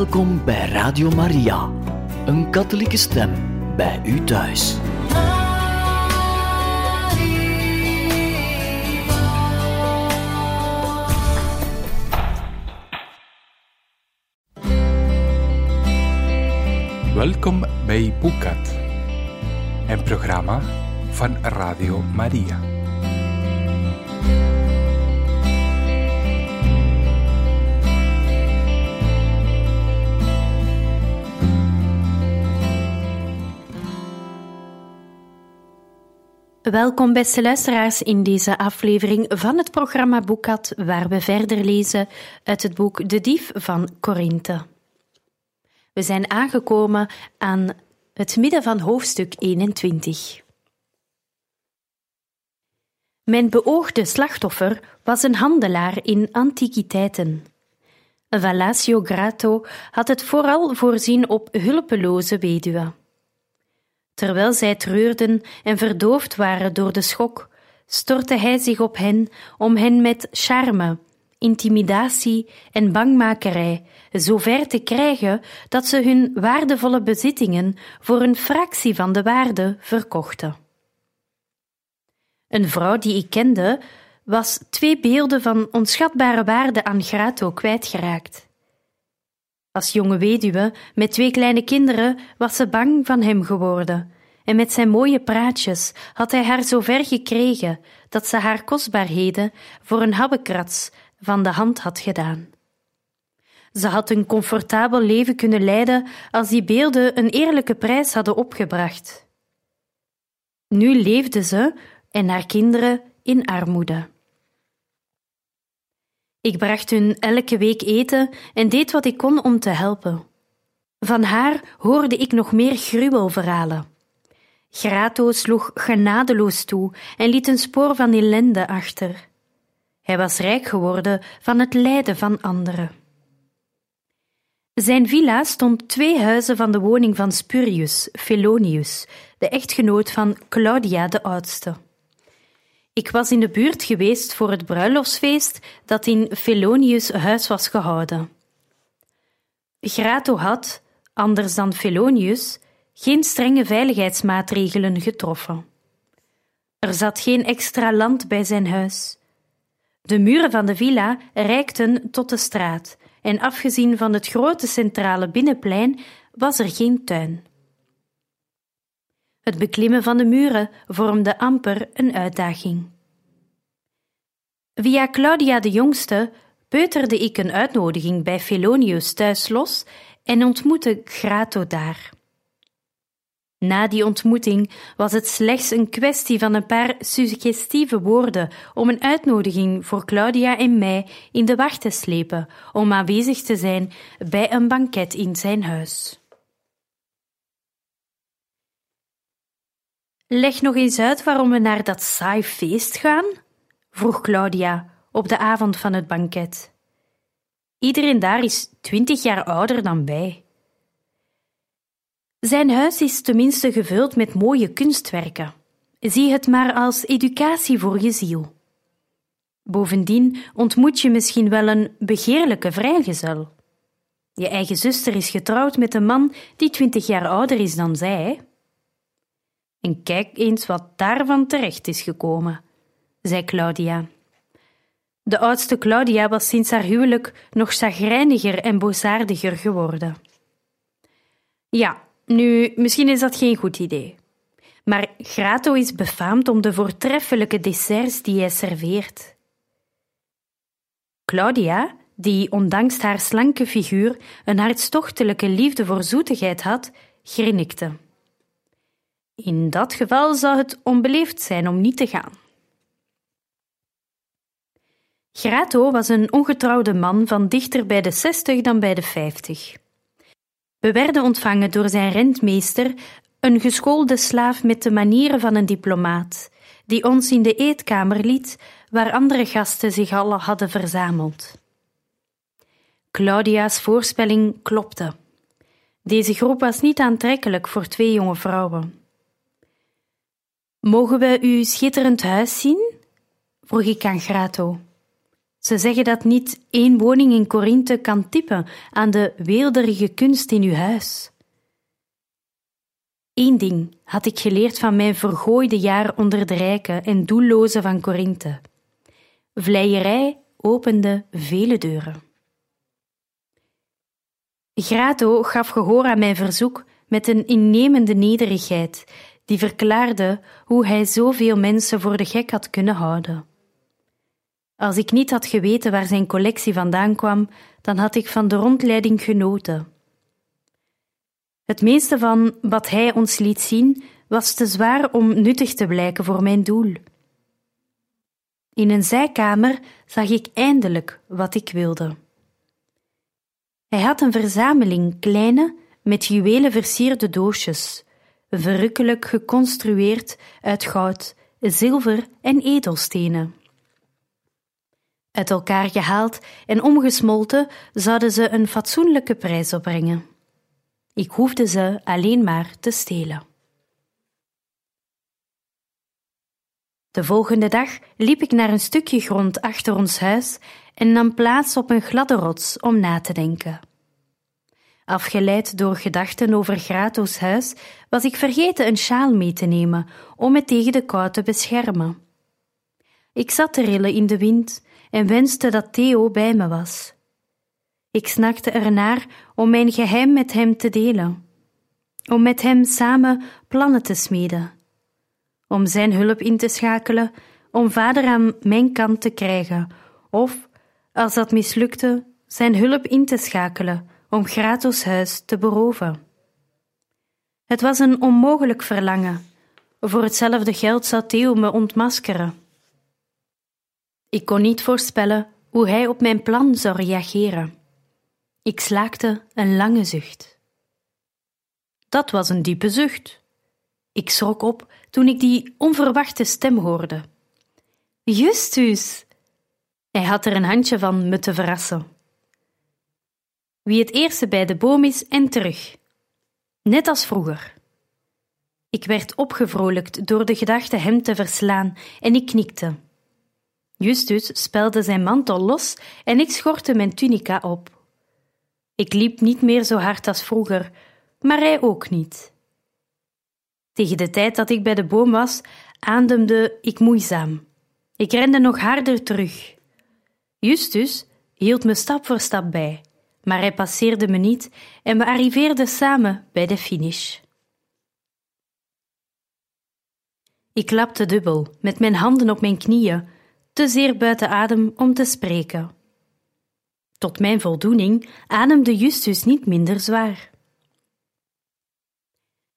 Welkom bij Radio Maria, een katholieke stem bij u thuis. Welkom bij Boekat, een programma van Radio Maria. Welkom beste luisteraars in deze aflevering van het programma Boekat, waar we verder lezen uit het boek De Dief van Korinthe. We zijn aangekomen aan het midden van hoofdstuk 21. Mijn beoogde slachtoffer was een handelaar in antiquiteiten. Vallatio Grato had het vooral voorzien op hulpeloze weduwen. Terwijl zij treurden en verdoofd waren door de schok, stortte hij zich op hen om hen met charme, intimidatie en bangmakerij zover te krijgen dat ze hun waardevolle bezittingen voor een fractie van de waarde verkochten. Een vrouw die ik kende, was twee beelden van onschatbare waarde aan Grato kwijtgeraakt. Als jonge weduwe met twee kleine kinderen was ze bang van hem geworden, en met zijn mooie praatjes had hij haar zo ver gekregen dat ze haar kostbaarheden voor een habbekrats van de hand had gedaan. Ze had een comfortabel leven kunnen leiden als die beelden een eerlijke prijs hadden opgebracht. Nu leefde ze en haar kinderen in armoede. Ik bracht hun elke week eten en deed wat ik kon om te helpen. Van haar hoorde ik nog meer gruwelverhalen. Grato sloeg genadeloos toe en liet een spoor van ellende achter. Hij was rijk geworden van het lijden van anderen. Zijn villa stond twee huizen van de woning van Spurius Felonius, de echtgenoot van Claudia de oudste. Ik was in de buurt geweest voor het bruiloftsfeest dat in Felonius' huis was gehouden. Grato had, anders dan Felonius, geen strenge veiligheidsmaatregelen getroffen. Er zat geen extra land bij zijn huis. De muren van de villa reikten tot de straat en afgezien van het grote centrale binnenplein was er geen tuin. Het beklimmen van de muren vormde amper een uitdaging. Via Claudia de jongste peuterde ik een uitnodiging bij Felonius thuis los en ontmoette Grato daar. Na die ontmoeting was het slechts een kwestie van een paar suggestieve woorden om een uitnodiging voor Claudia en mij in de wacht te slepen om aanwezig te zijn bij een banket in zijn huis. Leg nog eens uit waarom we naar dat saai feest gaan? vroeg Claudia op de avond van het banket. Iedereen daar is twintig jaar ouder dan wij. Zijn huis is tenminste gevuld met mooie kunstwerken. Zie het maar als educatie voor je ziel. Bovendien ontmoet je misschien wel een begeerlijke vrijgezel. Je eigen zuster is getrouwd met een man die twintig jaar ouder is dan zij. En kijk eens wat daarvan terecht is gekomen, zei Claudia. De oudste Claudia was sinds haar huwelijk nog zagrijniger en boosaardiger geworden. Ja, nu, misschien is dat geen goed idee. Maar Grato is befaamd om de voortreffelijke desserts die hij serveert. Claudia, die ondanks haar slanke figuur een hartstochtelijke liefde voor zoetigheid had, grinnikte. In dat geval zou het onbeleefd zijn om niet te gaan. Grato was een ongetrouwde man van dichter bij de zestig dan bij de vijftig. We werden ontvangen door zijn rentmeester, een geschoolde slaaf met de manieren van een diplomaat, die ons in de eetkamer liet, waar andere gasten zich al hadden verzameld. Claudia's voorspelling klopte. Deze groep was niet aantrekkelijk voor twee jonge vrouwen. Mogen we uw schitterend huis zien? vroeg ik aan Grato. Ze zeggen dat niet één woning in Korinthe kan tippen aan de weelderige kunst in uw huis. Eén ding had ik geleerd van mijn vergooide jaar onder de rijken en doellozen van Korinthe. Vleierij opende vele deuren. Grato gaf gehoor aan mijn verzoek met een innemende nederigheid, die verklaarde hoe hij zoveel mensen voor de gek had kunnen houden. Als ik niet had geweten waar zijn collectie vandaan kwam, dan had ik van de rondleiding genoten. Het meeste van wat hij ons liet zien was te zwaar om nuttig te blijken voor mijn doel. In een zijkamer zag ik eindelijk wat ik wilde. Hij had een verzameling kleine, met juwelen versierde doosjes, verrukkelijk geconstrueerd uit goud, zilver en edelstenen. Uit elkaar gehaald en omgesmolten zouden ze een fatsoenlijke prijs opbrengen. Ik hoefde ze alleen maar te stelen. De volgende dag liep ik naar een stukje grond achter ons huis en nam plaats op een gladde rots om na te denken. Afgeleid door gedachten over Grato's huis, was ik vergeten een sjaal mee te nemen om me tegen de kou te beschermen. Ik zat te rillen in de wind en wenste dat Theo bij me was. Ik snakte ernaar om mijn geheim met hem te delen, om met hem samen plannen te smeden, om zijn hulp in te schakelen, om vader aan mijn kant te krijgen, of, als dat mislukte, zijn hulp in te schakelen om Gratos huis te beroven. Het was een onmogelijk verlangen. Voor hetzelfde geld zou Theo me ontmaskeren. Ik kon niet voorspellen hoe hij op mijn plan zou reageren. Ik slaakte een lange zucht. Dat was een diepe zucht. Ik schrok op toen ik die onverwachte stem hoorde. Justus! Hij had er een handje van me te verrassen. Wie het eerste bij de boom is en terug. Net als vroeger. Ik werd opgevrolijkt door de gedachte hem te verslaan en ik knikte. Justus spelde zijn mantel los en ik schortte mijn tunica op. Ik liep niet meer zo hard als vroeger, maar hij ook niet. Tegen de tijd dat ik bij de boom was, ademde ik moeizaam. Ik rende nog harder terug. Justus hield me stap voor stap bij, maar hij passeerde me niet en we arriveerden samen bij de finish. Ik klapte dubbel, met mijn handen op mijn knieën, te zeer buiten adem om te spreken. Tot mijn voldoening ademde Justus niet minder zwaar.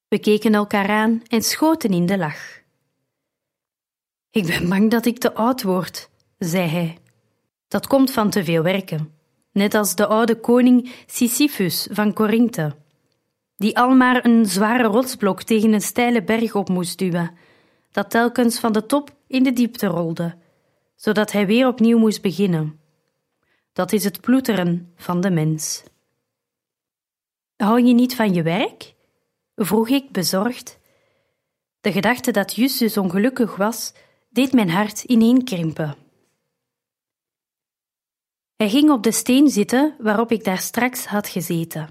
We keken elkaar aan en schoten in de lach. Ik ben bang dat ik te oud word, zei hij. Dat komt van te veel werken, net als de oude koning Sisyphus van Korinthe, die al maar een zware rotsblok tegen een steile berg op moest duwen, dat telkens van de top in de diepte rolde, zodat hij weer opnieuw moest beginnen. Dat is het ploeteren van de mens. Hou je niet van je werk? vroeg ik bezorgd. De gedachte dat Justus ongelukkig was, deed mijn hart ineenkrimpen. Hij ging op de steen zitten waarop ik daar straks had gezeten.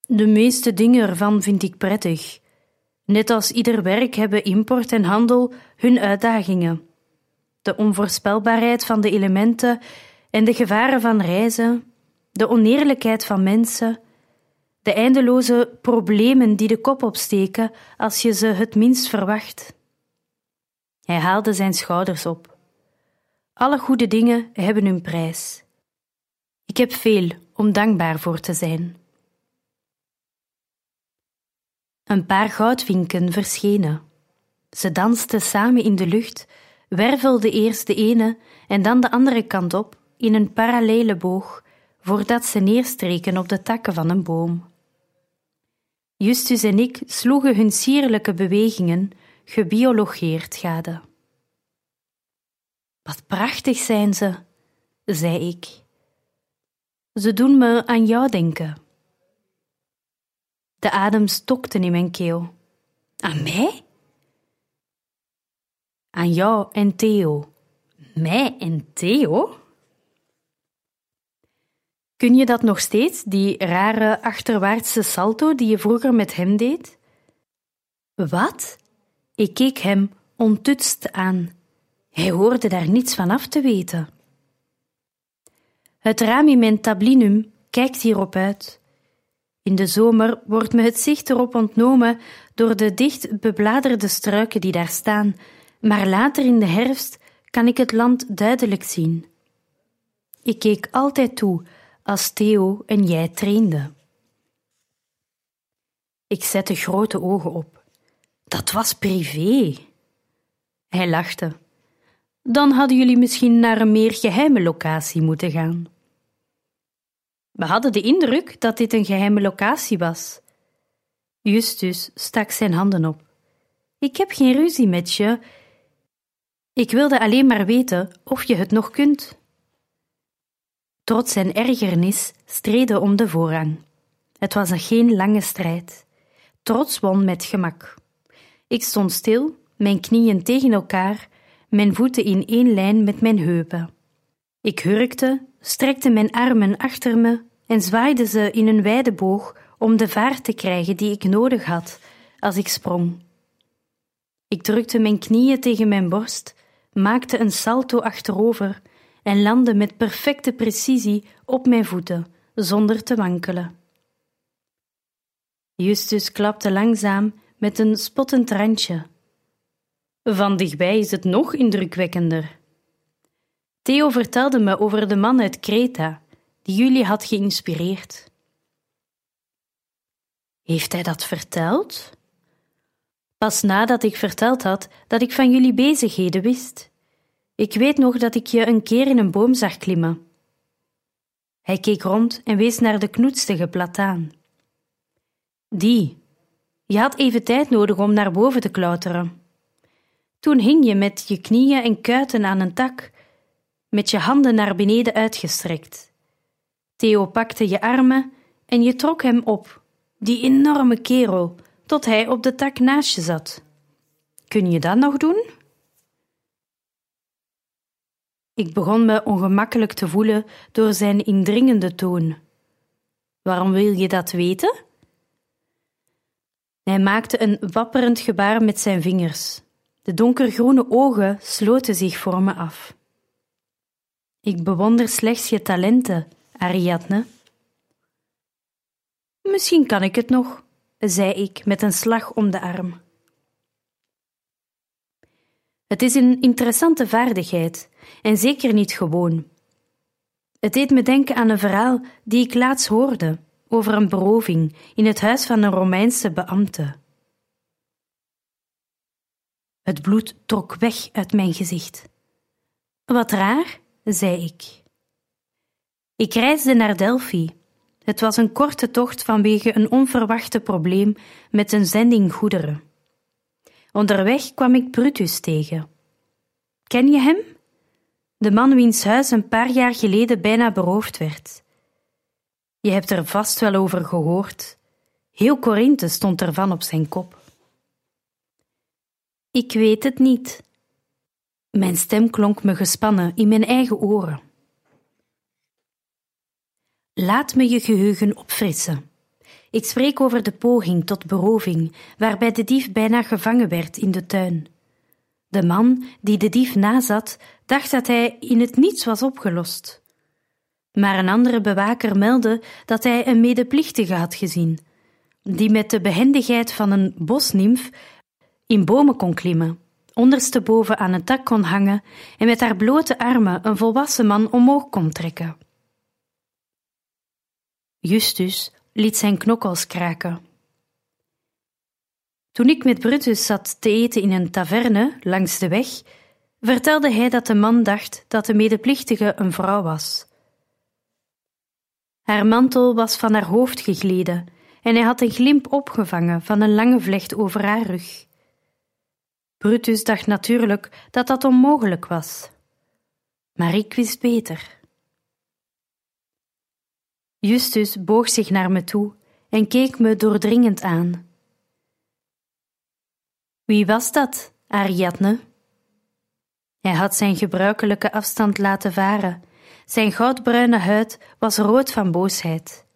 De meeste dingen ervan vind ik prettig. Net als ieder werk hebben import en handel hun uitdagingen. De onvoorspelbaarheid van de elementen en de gevaren van reizen, de oneerlijkheid van mensen, de eindeloze problemen die de kop opsteken als je ze het minst verwacht. Hij haalde zijn schouders op. Alle goede dingen hebben hun prijs. Ik heb veel om dankbaar voor te zijn. Een paar goudvinken verschenen. Ze dansten samen in de lucht, wervelden eerst de ene en dan de andere kant op in een parallele boog voordat ze neerstreken op de takken van een boom. Justus en ik sloegen hun sierlijke bewegingen gebiologeerd gade. Wat prachtig zijn ze, zei ik. Ze doen me aan jou denken. De adem stokte in mijn keel. Aan mij? Aan jou en Theo. Mij en Theo? Kun je dat nog steeds, die rare achterwaartse salto die je vroeger met hem deed? Wat? Ik keek hem ontutst aan. Hij hoorde daar niets van af te weten. Het raam in mijn tablinum kijkt hierop uit. In de zomer wordt me het zicht erop ontnomen door de dicht bebladerde struiken die daar staan, maar later in de herfst kan ik het land duidelijk zien. Ik keek altijd toe als Theo en jij trainden. Ik zette grote ogen op. Dat was privé. Hij lachte. Dan hadden jullie misschien naar een meer geheime locatie moeten gaan. We hadden de indruk dat dit een geheime locatie was. Justus stak zijn handen op. Ik heb geen ruzie met je. Ik wilde alleen maar weten of je het nog kunt. Trots zijn ergernis streden om de voorrang. Het was een geen lange strijd. Trots won met gemak. Ik stond stil, mijn knieën tegen elkaar, mijn voeten in één lijn met mijn heupen. Ik hurkte, strekte mijn armen achter me en zwaaide ze in een wijde boog om de vaart te krijgen die ik nodig had als ik sprong. Ik drukte mijn knieën tegen mijn borst, maakte een salto achterover en landde met perfecte precisie op mijn voeten, zonder te wankelen. Justus klapte langzaam met een spottend randje. Van dichtbij is het nog indrukwekkender. Theo vertelde me over de man uit Kreta, die jullie had geïnspireerd. Heeft hij dat verteld? Pas nadat ik verteld had dat ik van jullie bezigheden wist. Ik weet nog dat ik je een keer in een boom zag klimmen. Hij keek rond en wees naar de knoetstige plataan. Die. Je had even tijd nodig om naar boven te klauteren. Toen hing je met je knieën en kuiten aan een tak, met je handen naar beneden uitgestrekt. Theo pakte je armen en je trok hem op, die enorme kerel, tot hij op de tak naast je zat. Kun je dat nog doen? Ik begon me ongemakkelijk te voelen door zijn indringende toon. Waarom wil je dat weten? Hij maakte een wapperend gebaar met zijn vingers. De donkergroene ogen sloten zich voor me af. Ik bewonder slechts je talenten, Ariadne. Misschien kan ik het nog, zei ik met een slag om de arm. Het is een interessante vaardigheid en zeker niet gewoon. Het deed me denken aan een verhaal die ik laatst hoorde over een beroving in het huis van een Romeinse beambte. Het bloed trok weg uit mijn gezicht. Wat raar, zei ik. Ik reisde naar Delphi. Het was een korte tocht vanwege een onverwachte probleem met een zending goederen. Onderweg kwam ik Brutus tegen. Ken je hem? De man wiens huis een paar jaar geleden bijna beroofd werd. Je hebt er vast wel over gehoord. Heel Korinthe stond ervan op zijn kop. Ik weet het niet. Mijn stem klonk me gespannen in mijn eigen oren. Laat me je geheugen opfrissen. Ik spreek over de poging tot beroving, waarbij de dief bijna gevangen werd in de tuin. De man die de dief nazat, dacht dat hij in het niets was opgelost. Maar een andere bewaker meldde dat hij een medeplichtige had gezien, die met de behendigheid van een bosnimf in bomen kon klimmen, ondersteboven aan een tak kon hangen en met haar blote armen een volwassen man omhoog kon trekken. Justus liet zijn knokkels kraken. Toen ik met Brutus zat te eten in een taverne langs de weg, vertelde hij dat de man dacht dat de medeplichtige een vrouw was. Haar mantel was van haar hoofd gegleden en hij had een glimp opgevangen van een lange vlecht over haar rug. Brutus dacht natuurlijk dat dat onmogelijk was. Maar ik wist beter. Justus boog zich naar me toe en keek me doordringend aan. Wie was dat, Ariadne? Hij had zijn gebruikelijke afstand laten varen. Zijn goudbruine huid was rood van boosheid.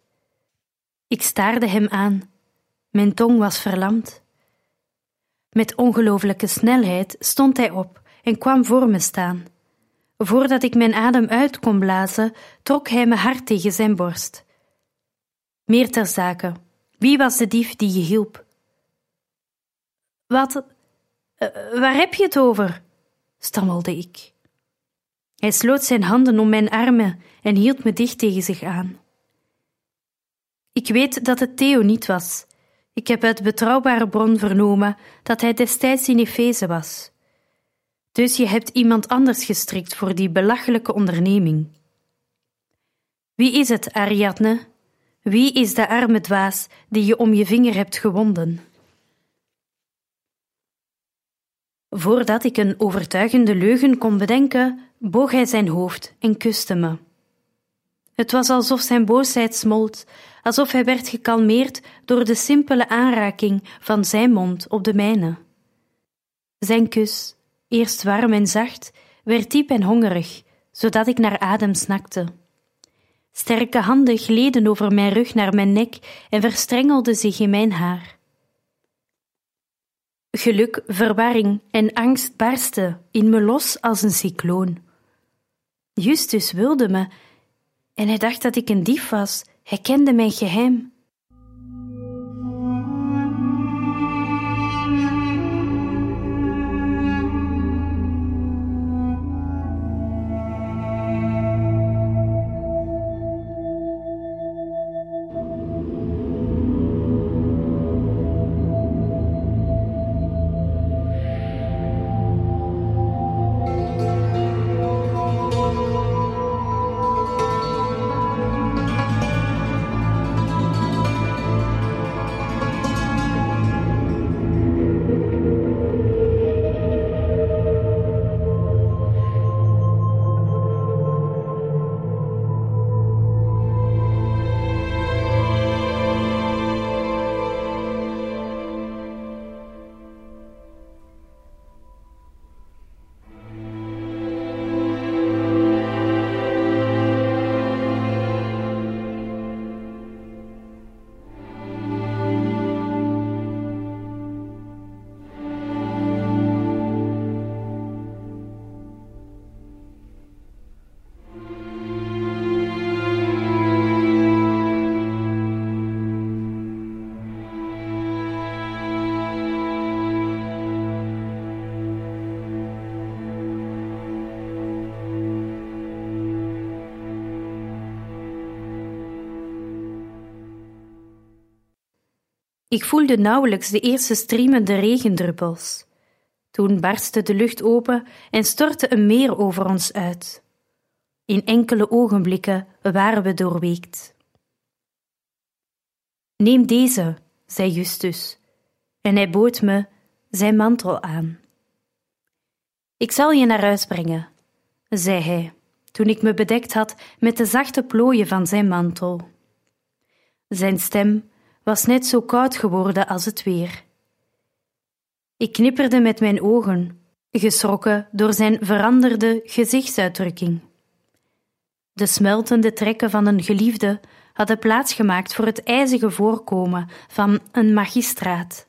Ik staarde hem aan. Mijn tong was verlamd. Met ongelooflijke snelheid stond hij op en kwam voor me staan. Voordat ik mijn adem uit kon blazen, trok hij me hard tegen zijn borst. Meer ter zake. Wie was de dief die je hielp? Wat? Uh, waar heb je het over? stammelde ik. Hij sloot zijn handen om mijn armen en hield me dicht tegen zich aan. Ik weet dat het Theo niet was. Ik heb uit betrouwbare bron vernomen dat hij destijds in Efeze was. Dus je hebt iemand anders gestrikt voor die belachelijke onderneming. Wie is het, Ariadne? Wie is de arme dwaas die je om je vinger hebt gewonden? Voordat ik een overtuigende leugen kon bedenken, boog hij zijn hoofd en kuste me. Het was alsof zijn boosheid smolt, alsof hij werd gekalmeerd door de simpele aanraking van zijn mond op de mijne. Zijn kus, eerst warm en zacht, werd diep en hongerig, zodat ik naar adem snakte. Sterke handen gleden over mijn rug naar mijn nek en verstrengelden zich in mijn haar. Geluk, verwarring en angst barsten in me los als een cycloon. Justus wilde me en hij dacht dat ik een dief was. Hij kende mijn geheim. Ik voelde nauwelijks de eerste streamende regendruppels. Toen barstte de lucht open en stortte een meer over ons uit. In enkele ogenblikken waren we doorweekt. Neem deze, zei Justus, en hij bood me zijn mantel aan. Ik zal je naar huis brengen, zei hij, toen ik me bedekt had met de zachte plooien van zijn mantel. Zijn stem was net zo koud geworden als het weer. Ik knipperde met mijn ogen, geschrokken door zijn veranderde gezichtsuitdrukking. De smeltende trekken van een geliefde hadden plaatsgemaakt voor het ijzige voorkomen van een magistraat.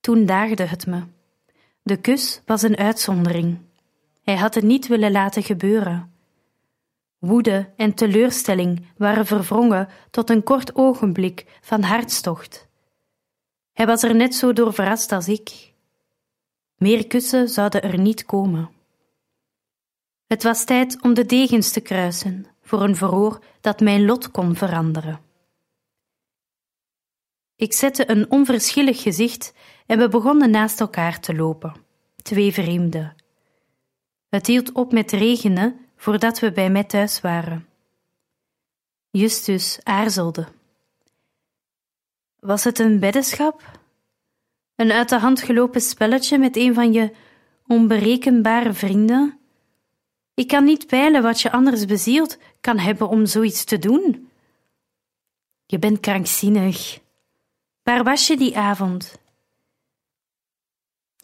Toen daagde het me. De kus was een uitzondering. Hij had het niet willen laten gebeuren. Woede en teleurstelling waren verwrongen tot een kort ogenblik van hartstocht. Hij was er net zo door verrast als ik. Meer kussen zouden er niet komen. Het was tijd om de degens te kruisen voor een verhoor dat mijn lot kon veranderen. Ik zette een onverschillig gezicht en we begonnen naast elkaar te lopen, twee vreemden. Het hield op met regenen voordat we bij mij thuis waren. Justus aarzelde. Was het een beddenschap? Een uit de hand gelopen spelletje met een van je onberekenbare vrienden? Ik kan niet peilen wat je anders bezield kan hebben om zoiets te doen. Je bent krankzinnig. Waar was je die avond?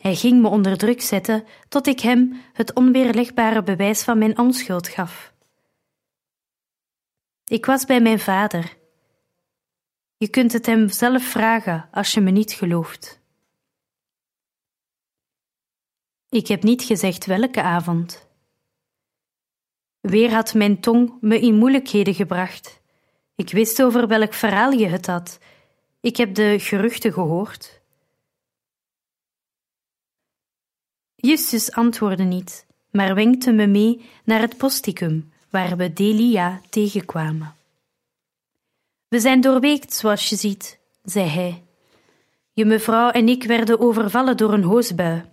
Hij ging me onder druk zetten tot ik hem het onweerlegbare bewijs van mijn onschuld gaf. Ik was bij mijn vader. Je kunt het hem zelf vragen als je me niet gelooft. Ik heb niet gezegd welke avond. Weer had mijn tong me in moeilijkheden gebracht. Ik wist over welk verhaal je het had. Ik heb de geruchten gehoord. Justus antwoordde niet, maar wenkte me mee naar het posticum, waar we Delia tegenkwamen. We zijn doorweekt, zoals je ziet, zei hij. Je mevrouw en ik werden overvallen door een hoosbui.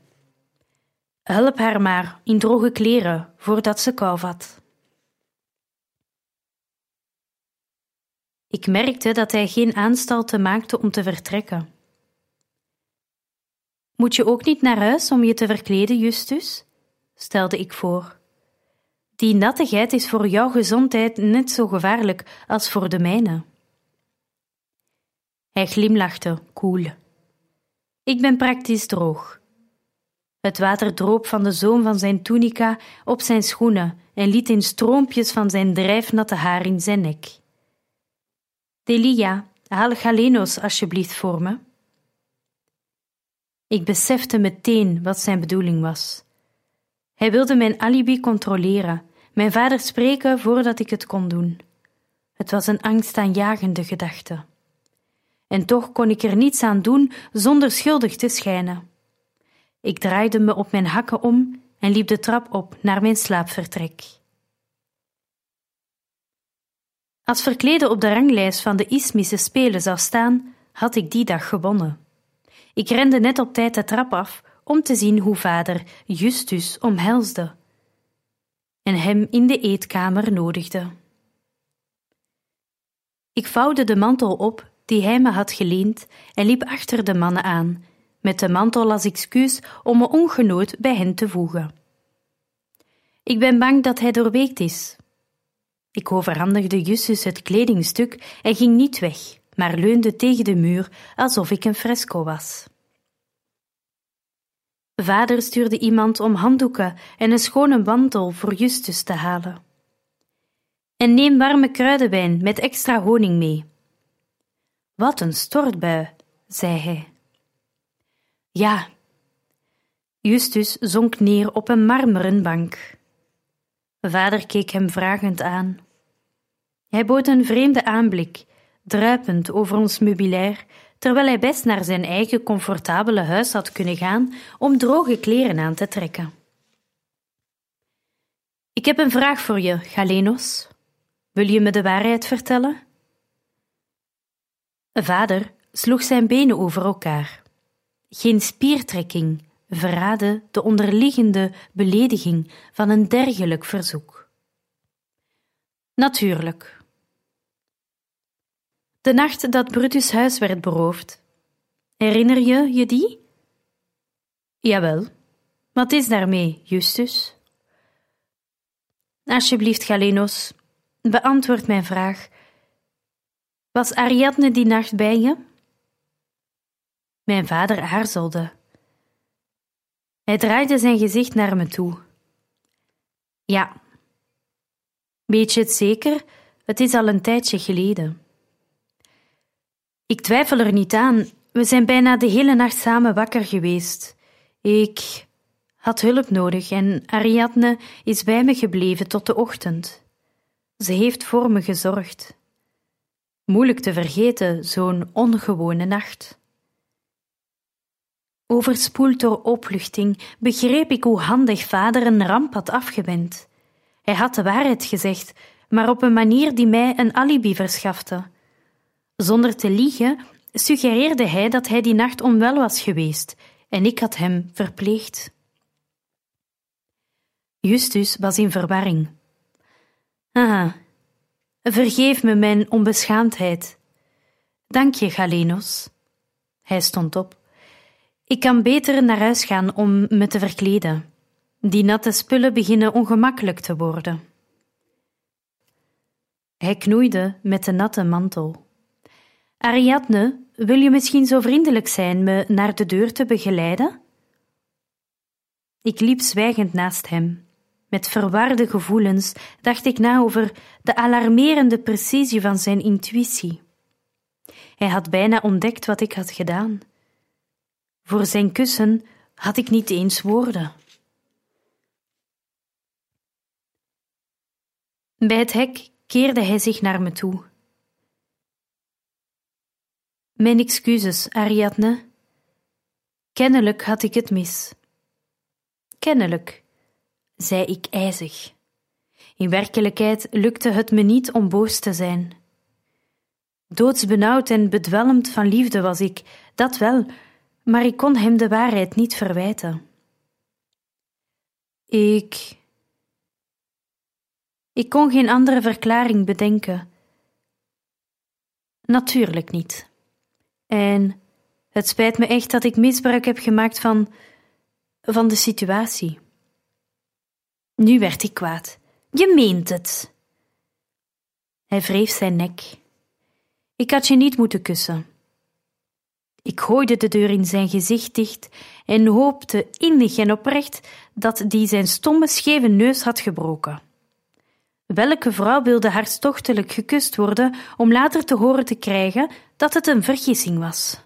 Help haar maar in droge kleren voordat ze kou vat. Ik merkte dat hij geen aanstalten maakte om te vertrekken. Moet je ook niet naar huis om je te verkleden, Justus? stelde ik voor. Die nattigheid is voor jouw gezondheid net zo gevaarlijk als voor de mijne. Hij glimlachte, koel. Ik ben praktisch droog. Het water droop van de zoom van zijn tunica op zijn schoenen en liet in stroompjes van zijn drijfnatte haar in zijn nek. Delia, haal Galenos alsjeblieft voor me. Ik besefte meteen wat zijn bedoeling was. Hij wilde mijn alibi controleren, mijn vader spreken voordat ik het kon doen. Het was een angstaanjagende gedachte. En toch kon ik er niets aan doen zonder schuldig te schijnen. Ik draaide me op mijn hakken om en liep de trap op naar mijn slaapvertrek. Als verkleden op de ranglijst van de Ismische Spelen zou staan, had ik die dag gewonnen. Ik rende net op tijd de trap af om te zien hoe vader Justus omhelsde en hem in de eetkamer nodigde. Ik vouwde de mantel op die hij me had geleend en liep achter de mannen aan, met de mantel als excuus om me ongenood bij hen te voegen. Ik ben bang dat hij doorweekt is. Ik overhandigde Justus het kledingstuk en ging niet weg maar leunde tegen de muur alsof ik een fresco was. Vader stuurde iemand om handdoeken en een schone mantel voor Justus te halen. En neem warme kruidenwijn met extra honing mee. Wat een stortbui, zei hij. Ja. Justus zonk neer op een marmeren bank. Vader keek hem vragend aan. Hij bood een vreemde aanblik druipend over ons meubilair, terwijl hij best naar zijn eigen comfortabele huis had kunnen gaan om droge kleren aan te trekken. Ik heb een vraag voor je, Galenos. Wil je me de waarheid vertellen? Vader sloeg zijn benen over elkaar. Geen spiertrekking verraadde de onderliggende belediging van een dergelijk verzoek. Natuurlijk, de nacht dat Brutus huis werd beroofd. Herinner je je die? Jawel. Wat is daarmee, Justus? Alsjeblieft, Galenos, beantwoord mijn vraag. Was Ariadne die nacht bij je? Mijn vader aarzelde. Hij draaide zijn gezicht naar me toe. Ja. Weet je het zeker? Het is al een tijdje geleden. Ik twijfel er niet aan. We zijn bijna de hele nacht samen wakker geweest. Ik had hulp nodig en Ariadne is bij me gebleven tot de ochtend. Ze heeft voor me gezorgd. Moeilijk te vergeten, zo'n ongewone nacht. Overspoeld door opluchting begreep ik hoe handig vader een ramp had afgewend. Hij had de waarheid gezegd, maar op een manier die mij een alibi verschafte. Zonder te liegen suggereerde hij dat hij die nacht onwel was geweest en ik had hem verpleegd. Justus was in verwarring. Ah, vergeef me mijn onbeschaamdheid. Dank je, Galenos. Hij stond op. Ik kan beter naar huis gaan om me te verkleden. Die natte spullen beginnen ongemakkelijk te worden. Hij knoeide met de natte mantel. Ariadne, wil je misschien zo vriendelijk zijn me naar de deur te begeleiden? Ik liep zwijgend naast hem. Met verwarde gevoelens dacht ik na over de alarmerende precisie van zijn intuïtie. Hij had bijna ontdekt wat ik had gedaan. Voor zijn kussen had ik niet eens woorden. Bij het hek keerde hij zich naar me toe. Mijn excuses, Ariadne. Kennelijk had ik het mis. Kennelijk, zei ik ijzig. In werkelijkheid lukte het me niet om boos te zijn. Doodsbenauwd en bedwelmd van liefde was ik, dat wel, maar ik kon hem de waarheid niet verwijten. Ik. Ik kon geen andere verklaring bedenken. Natuurlijk niet. En het spijt me echt dat ik misbruik heb gemaakt van. van de situatie. Nu werd ik kwaad. Je meent het. Hij wreef zijn nek. Ik had je niet moeten kussen. Ik gooide de deur in zijn gezicht dicht en hoopte innig en oprecht dat die zijn stomme, scheve neus had gebroken. Welke vrouw wilde hartstochtelijk gekust worden om later te horen te krijgen dat het een vergissing was?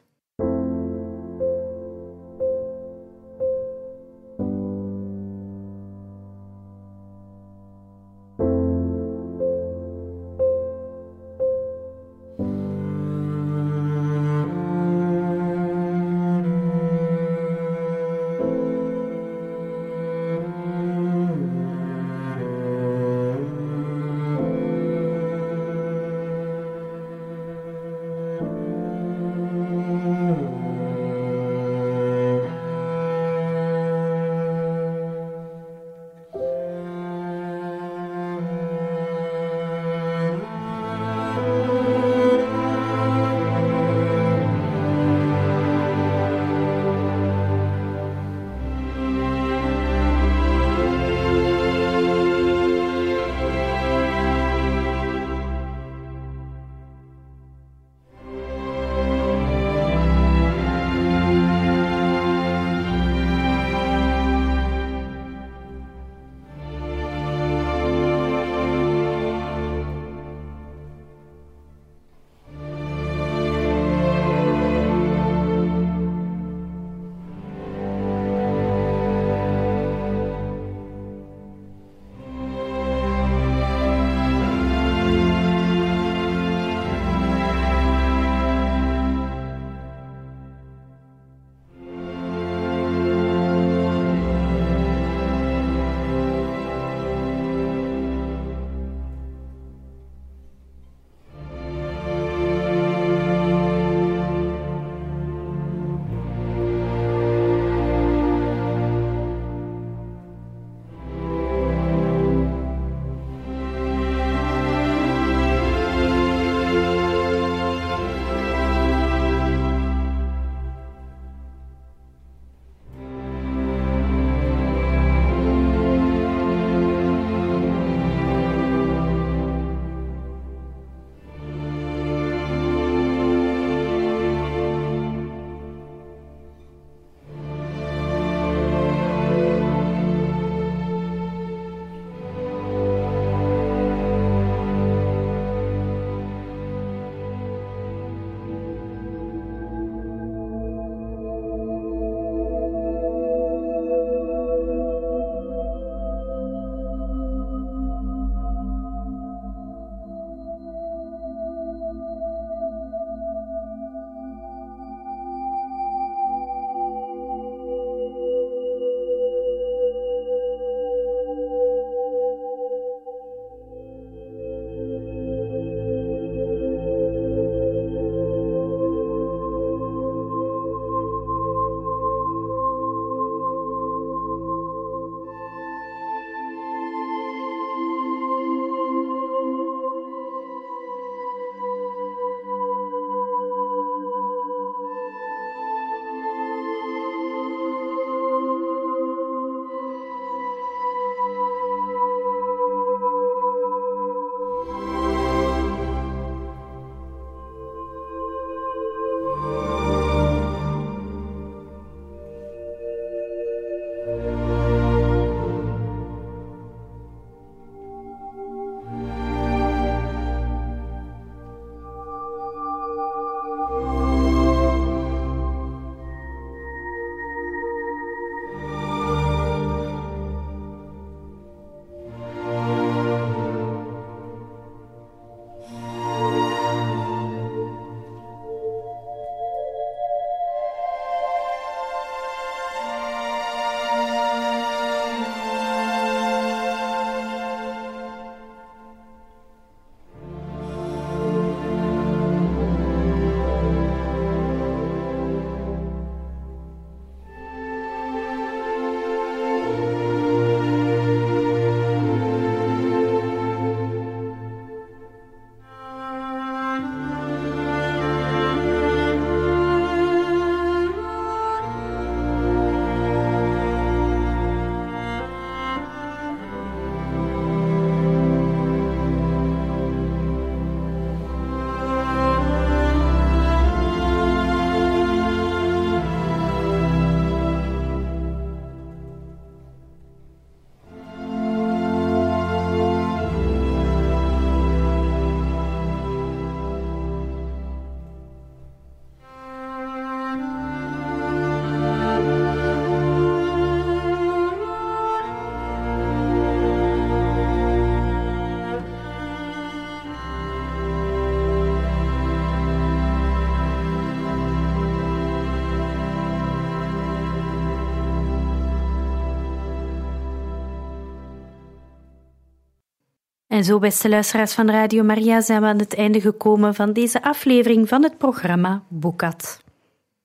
Zo, beste luisteraars van Radio Maria, zijn we aan het einde gekomen van deze aflevering van het programma Boekat.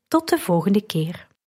Tot de volgende keer.